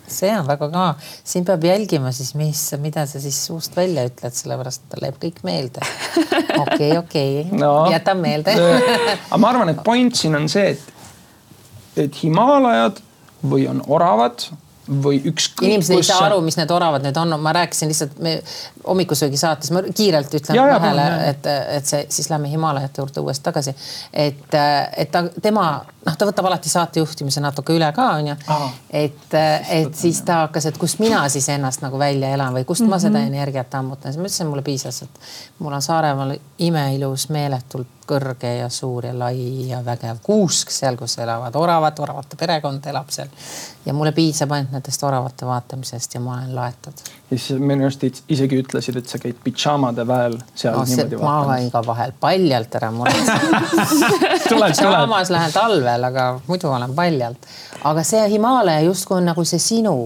see on väga kõva, siin peab jälgima siis, mis, mida sa siis suust välja ütled, sellepärast tal läheb kõik meelde. okei, okei, jätan meelde aga ma arvan, et point siin on see, et, et Himaalajad või on oravad või ükskõik. inimesed ei saa aru, mis need oravad nüüd on, ma rääkisin lihtsalt me hommikusöögi saates, ma kiirelt ütlen Ja, vahele, et, et see, siis lähme Himaalajate juurde uuesti tagasi. et, et ta, tema, noh, ta võtab alati saate juhtimise natuke üle ka, onju. Et, et siis ta hakkas, et kust mina siis ennast nagu välja elan või kust mm -hmm. ma seda energiat ammutan, siis ma ütlesin, mulle piisas, et mul on Saaremaal imeilus, meeletult kõrge ja suur ja lai ja vägev kuusk seal, kus elavad oravad, oravate perekond elab seal. ja mulle piisab ainult nendest oravate vaatamisest ja ma olen laetud. ja siis minu arust isegi ütlesid, et sa käid pidžaamade väel seal no, niimoodi ma vaatamas. käin ka vahel paljalt ära muretse. saamas lähen talvel, aga muidu olen paljalt. aga see Himaalaja justkui on nagu see sinu,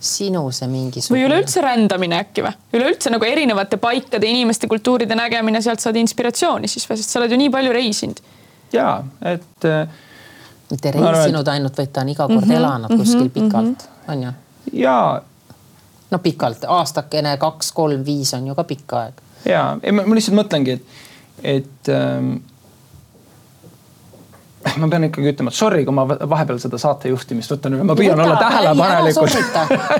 sinu see mingisugune. või üleüldse rändamine äkki või? üleüldse nagu erinevate paikade, inimeste, kultuuride nägemine, sealt saad inspiratsiooni siis või, sest sa oled ju nii palju reisinud. ja et äh, mitte Ma arvan, reisinud ainult, vaid ta on iga kord mm -hmm, elanud kuskil pikalt, on ju? ja, no pikalt, aastakene, kaks, kolm, viis on ju ka pikk aeg. ja ei, ma ma lihtsalt mõtlengi, et, et ähm, ma pean ikkagi ütlema, et sorry, kui ma vahepeal seda saate juhtimist võtan üle, ma püüan olla tähelepanelik.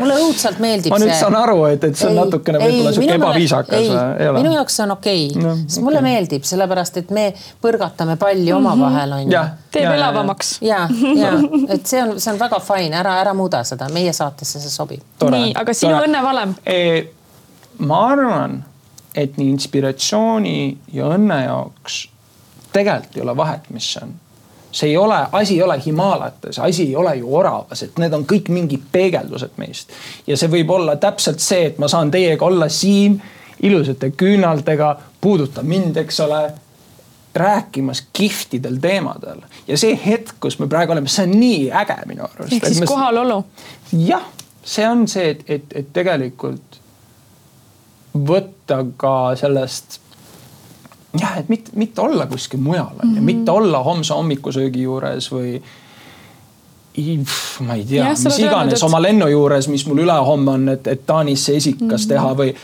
mulle õudselt meeldib ma see. nüüd saan aru, et, et see on natukene võib-olla sihuke ebaviisakas. ei, minu jaoks see on okei okay. No, sest mulle meeldib, sellepärast et me põrgatame palli omavahel onju. jah, teeb ja, ja, ja. elavamaks. ja, ja et see on, see on väga fine, ära, ära muuda seda, meie saatesse see sobib. nii, aga sinu õnnevalem? ma arvan, et nii inspiratsiooni ja õnne jaoks tegelikult ei ole vahet, mis see on see ei ole, asi ei ole Himaalayates, asi ei ole ju oravas, et need on kõik mingid peegeldused meist. ja see võib olla täpselt see, et ma saan teiega olla siin ilusate küünaldega, puudutab mind, eks ole rääkimas kihvtidel teemadel ja see hetk, kus me praegu oleme, see on nii äge minu arust. ehk siis kohalolu. jah, see on see, et, et, et tegelikult võtta ka sellest jah, et mitte, mitte olla kuskil mujal on ju, Mhm. mitte olla homse hommikusöögi juures või ma ei tea, mis iganes et- oma lennu juures, mis mul ülehomme on, et, et Taanisse esikas Mhm. teha või.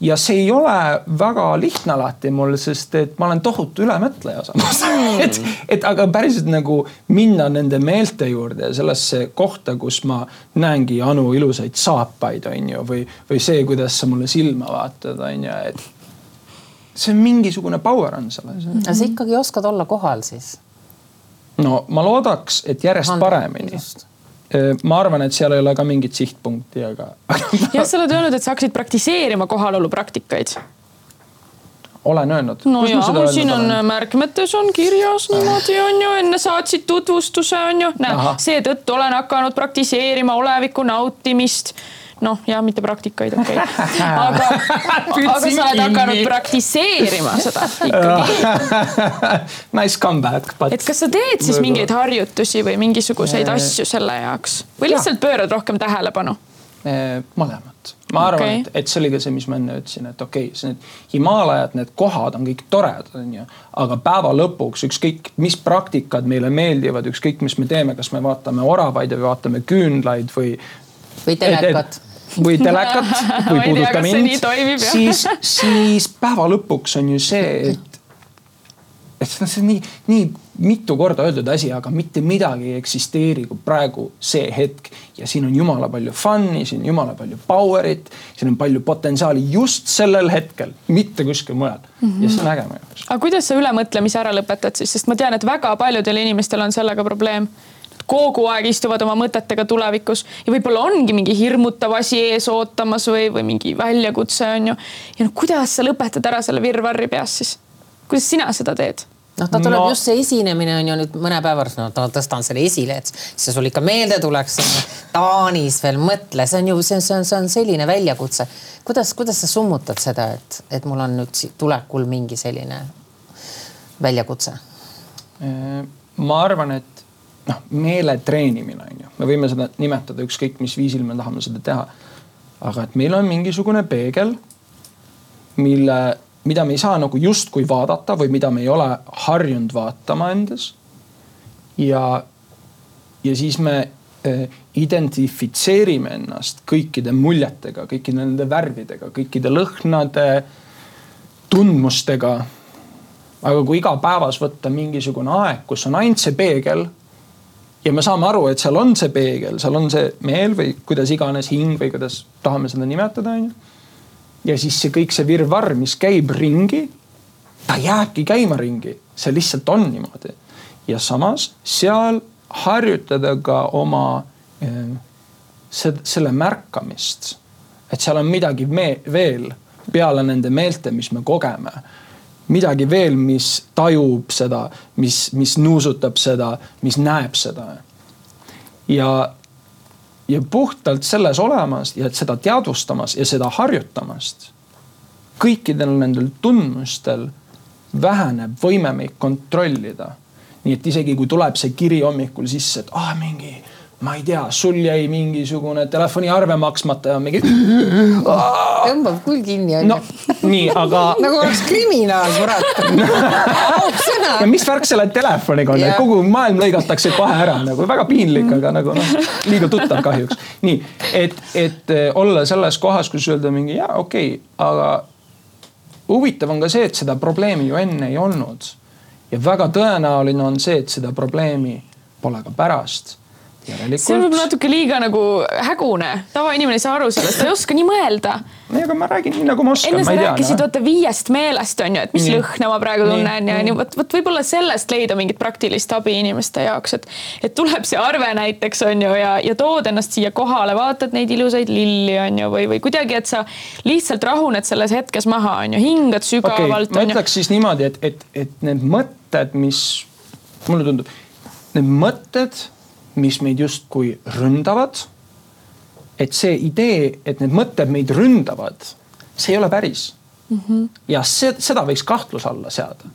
ja see ei ole väga lihtne alati mul, sest et ma olen tohutu ülemõtleja samas Mhm. et, et aga päriselt nagu minna nende meelte juurde ja sellesse kohta, kus ma näengi Anu ilusaid saapaid, on ju, või, või see, kuidas sa mulle silma vaatad, on ju, et see on mingisugune power on selles. aga sa ikkagi oskad olla kohal siis? no ma loodaks, et järjest paremini. ma arvan, et seal ei ole ka mingit sihtpunkti, aga jah, sa oled öelnud, et sa hakkasid praktiseerima kohalolu praktikaid. olen öelnud. no ja, siin on märkmetes on kirjas niimoodi on ju, enne saatsid tutvustuse on ju, näe, seetõttu olen hakanud praktiseerima oleviku nautimist noh, ja mitte praktikaid, okei okay. aga, aga sa oled hakanud praktiseerima seda ikkagi. Nice comeback but.... et kas sa teed siis mingeid harjutusi või mingisuguseid asju selle jaoks või lihtsalt pöörad rohkem tähelepanu? mõlemat, ma arvan okay., et, et see oli ka see, mis ma enne ütlesin, et okei okay,, see need Himaalajad, need kohad on kõik toredad, onju. aga päeva lõpuks ükskõik, mis praktikad meile meeldivad, ükskõik, mis me teeme, kas me vaatame oravaid või vaatame küünlaid või. või telekat või telekat või puuduta mind, siis, siis päeva lõpuks on ju see, et, et see on nii, nii mitu korda öeldud asi, aga mitte midagi ei eksisteeri kui praegu see hetk. ja siin on jumala palju fun'i, siin on jumala palju power'it, siin on palju potentsiaali just sellel hetkel, mitte kuskil mujal mm. -hmm. ja see on äge minu jaoks. aga kuidas sa ülemõtlemise ära lõpetad siis, sest ma tean, et väga paljudel inimestel on sellega probleem kogu aeg istuvad oma mõtetega tulevikus ja võib-olla ongi mingi hirmutav asi ees ootamas või, või mingi väljakutse on ju. ja no kuidas sa lõpetad ära selle virvarri peas siis? kuidas sina seda teed? noh, ta tuleb no. just see esinemine on ju nüüd mõne päeva pärast, no tõstan selle esile, et see sul ikka meelde tuleks. Taanis veel mõtle, see on ju, see, see on, see on selline väljakutse. kuidas, kuidas sa summutad seda, et, et mul on nüüd tulekul mingi selline väljakutse? Äh, ma arvan, et noh, meele treenimine on ju, me võime seda nimetada ükskõik mis viisil me tahame seda teha. aga et meil on mingisugune peegel, mille mida me ei saa nagu justkui vaadata või mida me ei ole harjunud vaatama endas. ja, ja siis me eh, identifitseerime ennast kõikide muljetega, kõikide nende värvidega, kõikide lõhnade, tundmustega. aga kui igapäevas võtta mingisugune aeg, kus on ainult see peegel ja me saame aru, et seal on see peegel, seal on see meel või kuidas iganes hing või kuidas tahame seda nimetada, onju ja siis see kõik see virvarr, mis käib ringi, ta jääbki käima ringi, see lihtsalt on niimoodi. ja samas seal harjutada ka oma eh, selle märkamist, et seal on midagi veel peale nende meelte, mis me kogeme midagi veel, mis tajub seda, mis, mis nuusutab seda, mis näeb seda. ja ja puhtalt selles olemas ja seda teadvustamas ja seda harjutamast. kõikidel nendel tundmustel väheneb võime meid kontrollida. nii et isegi kui tuleb see kiri hommikul sisse, et ah mingi ma ei tea, sul jäi mingisugune telefoniarve maksmata ja mingi. tõmbab küll kinni onju. no nii, aga nagu oleks kriminaal, kurat ausõna. ja mis värk selle telefoniga on, kogu maailm lõigatakse kohe ära nagu väga piinlik, aga nagu noh, liiga tuttav kahjuks. nii, et, et eh, olla selles kohas, kus öelda mingi jaa, okei okay,, aga huvitav on ka see, et seda probleemi ju enne ei olnud. ja väga tõenäoline on see, et seda probleemi pole ka pärast Järelikult... see on võib-olla natuke liiga nagu hägune, tavainimene ei saa aru sellest, ta ei oska nii mõelda. ei, aga ma räägin nii nagu ma oskan. enne sa rääkisid no. vaata viiest meelest on ju, et mis nii. lõhna ma praegu tunnen ja nii, vot, vot võib-olla sellest leida mingit praktilist abi inimeste jaoks, et, et tuleb see arve näiteks on ju ja, ja tood ennast siia kohale, vaatad neid ilusaid lilli on ju, või, või kuidagi, et sa lihtsalt rahuned selles hetkes maha on ju, hingad sügavalt okay,. ma ütleks siis niimoodi, et, et, et need mõtted, mis mulle tundub, need mõtted mis meid justkui ründavad. et see idee, et need mõtted meid ründavad, see ei ole päris mm. -hmm. ja see, seda võiks kahtluse alla seada.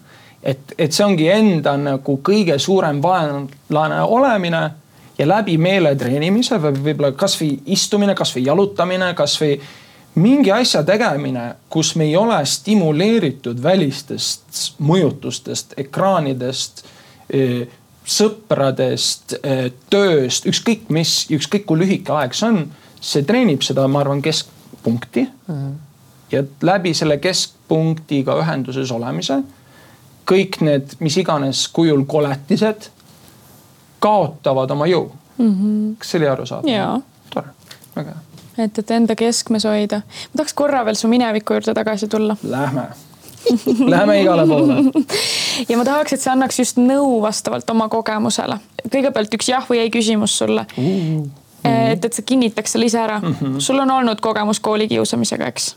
et, et see ongi enda nagu kõige suurem vaenlane olemine ja läbi meele treenimise või võib-olla kasvõi istumine, kasvõi jalutamine, kasvõi mingi asja tegemine, kus me ei ole stimuleeritud välistest mõjutustest, ekraanidest sõpradest, eh, tööst, ükskõik mis, ükskõik kui lühike aeg see on, see treenib seda, ma arvan, keskpunkti mm. -hmm. ja läbi selle keskpunktiga ühenduses olemise kõik need, mis iganes kujul koletised kaotavad oma jõu mm. -hmm. kas see oli arusaadav? tore, väga hea et, et enda keskmes hoida. ma tahaks korra veel su mineviku juurde tagasi tulla. Lähme Läheme igale poole. ja ma tahaks, et sa annaks just nõu vastavalt oma kogemusele. kõigepealt üks jah või ei küsimus sulle uh,. Uh. et, et sa kinnitaks selle ise ära uh. Mhm. -huh. sul on olnud kogemus koolikiusamisega, eks?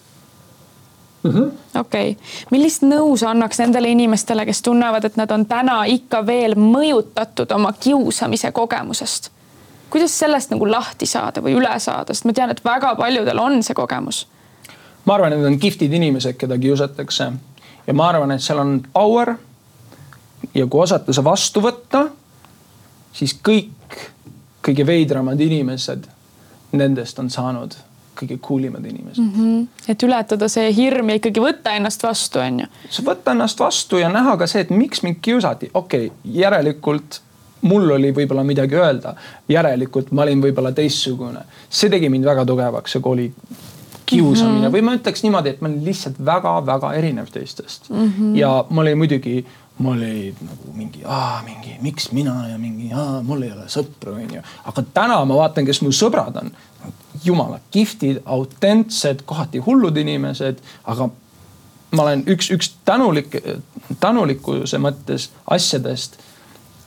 Mhm. okei, millist nõu sa annaks nendele inimestele, kes tunnevad, et nad on täna ikka veel mõjutatud oma kiusamise kogemusest? kuidas sellest nagu lahti saada või üle saada, sest ma tean, et väga paljudel on see kogemus. ma arvan, et need on kihvtid inimesed, keda kiusatakse ja ma arvan, et seal on power. ja kui osata see vastu võtta, siis kõik kõige veidramad inimesed, nendest on saanud kõige cool imad inimesed mm. -hmm. et ületada see hirm ja ikkagi võtta ennast vastu, on ju. sa võtta ennast vastu ja näha ka see, et miks mind kiusati, okei okay,, järelikult mul oli võib-olla midagi öelda, järelikult ma olin võib-olla teistsugune. see tegi mind väga tugevaks, see kooli kiusamine mm -hmm. või ma ütleks niimoodi, et ma olin lihtsalt väga-väga erinev teistest mm. -hmm. ja ma olin muidugi, ma olin nagu mingi, mingi, miks mina ja mingi, mul ei ole sõpru, onju. aga täna ma vaatan, kes mu sõbrad on. jumala kihvtid, autentsed, kohati hullud inimesed, aga ma olen üks, üks tänulik, tänulikkuse mõttes asjadest.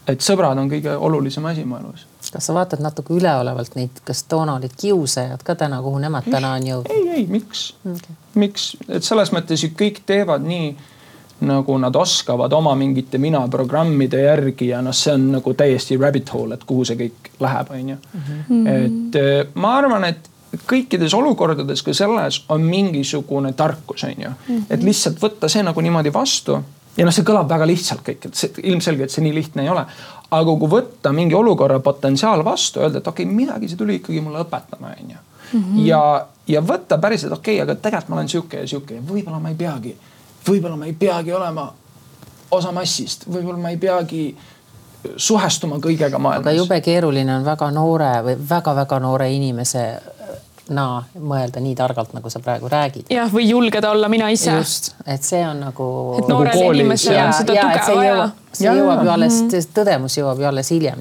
et sõbrad on kõige olulisem asi mu elus kas sa vaatad natuke üleolevalt neid, kas toona olid kiusajad ka täna, kuhu nemad täna on jõudnud? ei, ei, miks okay., miks, et selles mõttes ju kõik teevad nii nagu nad oskavad oma mingite mina programmide järgi ja noh, see on nagu täiesti rabbit hole, et kuhu see kõik läheb, on ju. et äh, ma arvan, et kõikides olukordades ka selles on mingisugune tarkus, on ju, et lihtsalt võtta see nagu niimoodi vastu ja noh, see kõlab väga lihtsalt kõik, et see ilmselgelt see nii lihtne ei ole. Aga kui võtta mingi olukorra potentsiaal vastu, öelda, et okei okay,, midagi see tuli ikkagi mulle õpetama, on ju. ja, ja võtta päriselt, okei okay,, aga tegelikult ma olen sihuke ja sihuke ja võib-olla ma ei peagi, võib-olla ma ei peagi olema osa massist, võib-olla ma ei peagi suhestuma kõigega maailmas. aga jube keeruline on väga noore või väga-väga noore inimese naa mõelda nii targalt, nagu sa praegu räägid. jah, või julgeda olla mina ise. just, et see on nagu. et nagu inimesel on seda tuge vaja see ja, jõuab ju alles -hmm. tõdemus jõuab ju alles hiljem.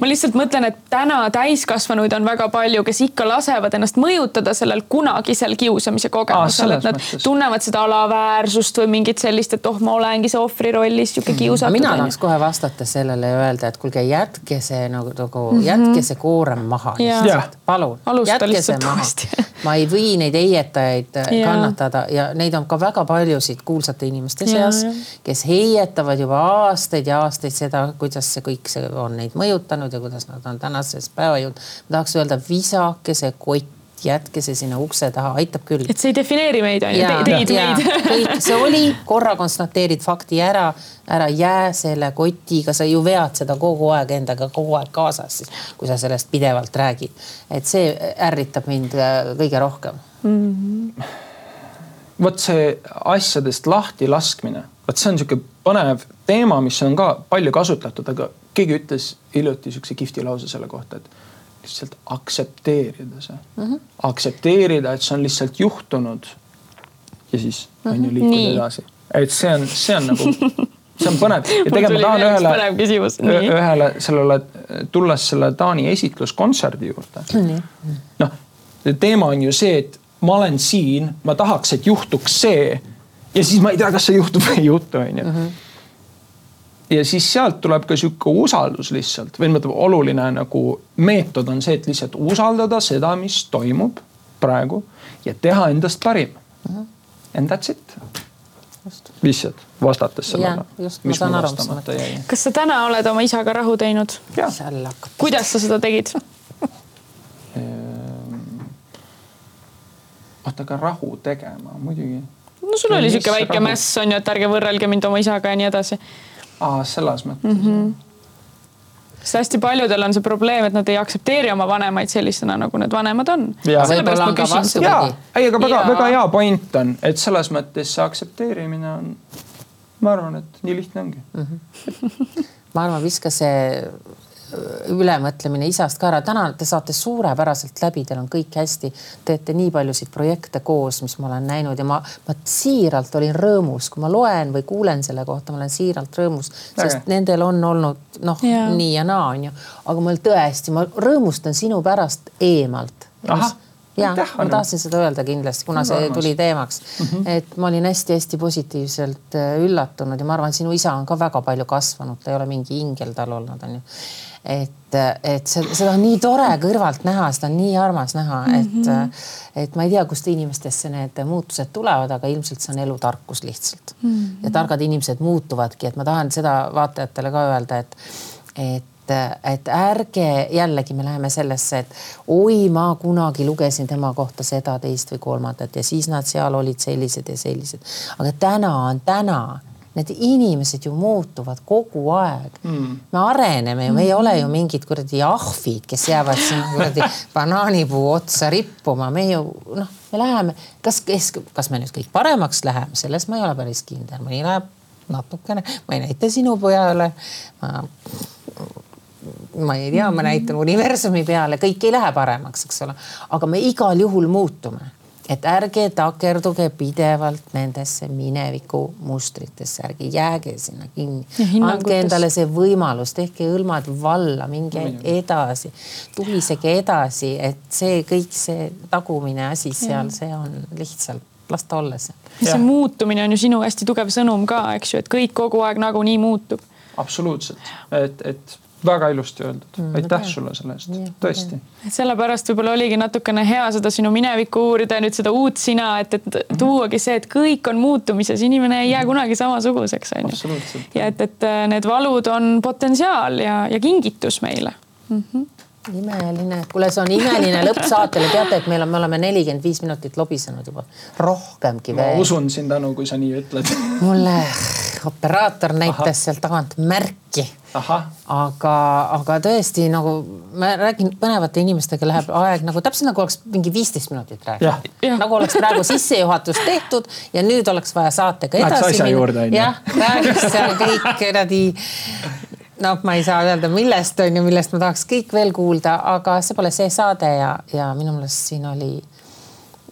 ma lihtsalt mõtlen, et täna täiskasvanuid on väga palju, kes ikka lasevad ennast mõjutada sellel kunagisel kiusamise kogemusel, et nad mõttes. tunnevad seda alaväärsust või mingit sellist, et oh, ma olengi see ohvri rollis sihuke mhm. kiusatud. mina tahaks kohe vastata sellele ja öelda, et kuulge, jätke see nagu, nagu mm -hmm. jätke see koorem maha lihtsalt, palun. jätke see maha. Ma ei või neid heietajaid ja. kannatada ja neid on ka väga paljusid kuulsate inimeste seas, kes heietavad juba aastaid ja aastaid seda, kuidas see kõik see on neid mõjutanud ja kuidas nad on tänasesse päeva jõudnud. ma tahaks öelda, visake see kott jätke see sinna ukse taha, aitab küll. et see ei defineeri meid on ju, teid meid. kõik, see oli, korra konstateerid fakti ära, ära jää selle kotiga, sa ju vead seda kogu aeg endaga kogu aeg kaasas, siis kui sa sellest pidevalt räägid. et see ärritab mind äh, kõige rohkem mm. -hmm. vot see asjadest lahti laskmine vot see on sihuke põnev teema, mis on ka palju kasutatud, aga keegi ütles hiljuti sihukese kihvti lause selle kohta, et lihtsalt aktsepteerida see mm, -hmm. aktsepteerida, et see on lihtsalt juhtunud. ja siis mm -hmm. on ju liikuda edasi, et see on, see on nagu, see on põnev ja tegelikult ma tahan ühele, ühele sellele, tulles selle Taani esitluskontserdi juurde. noh, teema on ju see, et ma olen siin, ma tahaks, et juhtuks see ja siis ma ei tea, kas see juhtub või ei juhtu, onju mhm. Ja siis sealt tuleb ka sihuke usaldus lihtsalt või ütleme, oluline nagu meetod on see, et lihtsalt usaldada seda, mis toimub praegu ja teha endast parim mm. -hmm. And that's it. lihtsalt vastates sellele. mis mul vastamata jäi. kas sa täna oled oma isaga rahu teinud? kuidas sa seda tegid ehm, oota, aga rahu tegema muidugi no sul oli sihuke väike mäss on ju, et ärge võrrelge mind oma isaga ja nii edasi. Aa, selles mõttes mm. -hmm sest hästi paljudel on see probleem, et nad ei aktsepteeri oma vanemaid sellisena, nagu need vanemad on. ja, ei, aga väga-väga hea point on, et selles mõttes see aktsepteerimine on, ma arvan, et nii lihtne ongi mm. -hmm. ma arvan, viska see ülemõtlemine isast ka ära. täna te saate suurepäraselt läbi, teil on kõik hästi. teete nii paljusid projekte koos, mis ma olen näinud ja ma, ma siiralt olin rõõmus, kui ma loen või kuulen selle kohta, ma olen siiralt rõõmus, sest Äge. nendel on olnud noh, nii ja naa on ju. aga mul tõesti, ma rõõmustan sinu pärast eemalt. ja ma tahtsin seda öelda kindlasti, kuna see tuli teemaks mm, -hmm. et ma olin hästi-hästi positiivselt äh, üllatunud ja ma arvan, sinu isa on ka väga palju kasvanud, ta ei ole mingi ingel tal olnud, onju et, et see, seda on nii tore kõrvalt näha, seda on nii armas näha, et mm, -hmm. et ma ei tea, kust inimestesse need muutused tulevad, aga ilmselt see on elutarkus lihtsalt mm. -hmm. ja targad inimesed muutuvadki, et ma tahan seda vaatajatele ka öelda, et, et et ärge jällegi me läheme sellesse, et oi, ma kunagi lugesin tema kohta seda, teist või kolmandat ja siis nad seal olid sellised ja sellised. aga täna on täna need inimesed ju muutuvad kogu aeg. Mm.. me areneme ju, me ei ole ju mingid kuradi ahvid, kes jäävad siin kuradi banaanipuu otsa rippuma, me ju noh, me läheme, kas, kas me nüüd kõik paremaks läheme, selles ma ei ole päris kindel, mõni läheb natukene, ma ei näita sinu pojale. ma, ma ei tea, ma näitan universumi peale, kõik ei lähe paremaks, eks ole, aga me igal juhul muutume et ärge takerduge pidevalt nendesse mineviku mustritesse, ärge jääge sinna kinni. andke endale see võimalus, tehke hõlmad valla, minge edasi, tulisege edasi, et see kõik see tagumine asi seal, see on lihtsalt las ta olla seal. see muutumine on ju sinu hästi tugev sõnum ka, eks ju, et kõik kogu aeg nagunii muutub. absoluutselt, et, et väga ilusti öeldud Mm,, aitäh väga. sulle selle eest Jah,, tõesti. et sellepärast võib-olla oligi natukene hea seda sinu minevikku uurida ja nüüd seda uut sina, et, et tuuagi see, et kõik on muutumises, inimene ei jää kunagi samasuguseks, onju. absoluutselt. ja et, et äh, need valud on potentsiaal ja, ja kingitus meile mm. -hmm. imeline, kuule, see on imeline lõpp saatele, teate, et meil on, me oleme nelikümmend viis minutit lobisenud juba, rohkemgi ma veel. usun sind, Anu, kui sa nii ütled. mulle operaator näitas sealt tagant märki aga, aga tõesti nagu ma räägin põnevate inimestega läheb aeg nagu täpselt nagu oleks mingi viisteist minutit Jah.. nagu oleks praegu sissejuhatus tehtud ja nüüd oleks vaja saatega edasi onju. jah, räägiks seal kõik kuradi noh, ma ei saa öelda, millest on ju, millest ma tahaks kõik veel kuulda, aga see pole see saade ja, ja minu meelest siin oli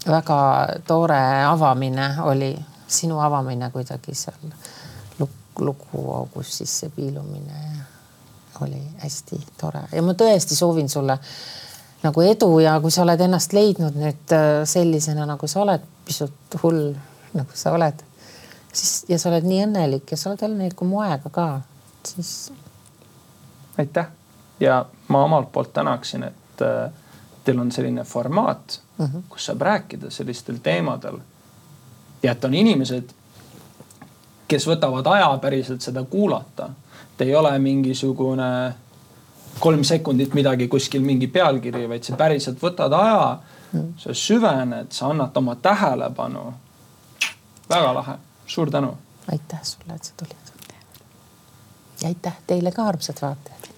väga tore avamine oli, sinu avamine kuidagi seal luk- luguaugus sisse piilumine oli hästi tore ja ma tõesti soovin sulle nagu edu ja kui sa oled ennast leidnud nüüd äh, sellisena, nagu sa oled, pisut hull nagu sa oled, siis ja sa oled nii õnnelik ja sa oled õnnelikum moega ka, siis aitäh ja ma omalt poolt tänaksin, et äh, teil on selline formaat mm, -hmm. kus saab rääkida sellistel teemadel. ja et on inimesed, kes võtavad aja päriselt seda kuulata. et ei ole mingisugune kolm sekundit midagi kuskil mingi pealkiri, vaid sa päriselt võtad aja sa süvened, sa annad oma tähelepanu. väga lahe, suur tänu aitäh sulle, et sa tulid. ja aitäh teile ka, armsad vaatajad.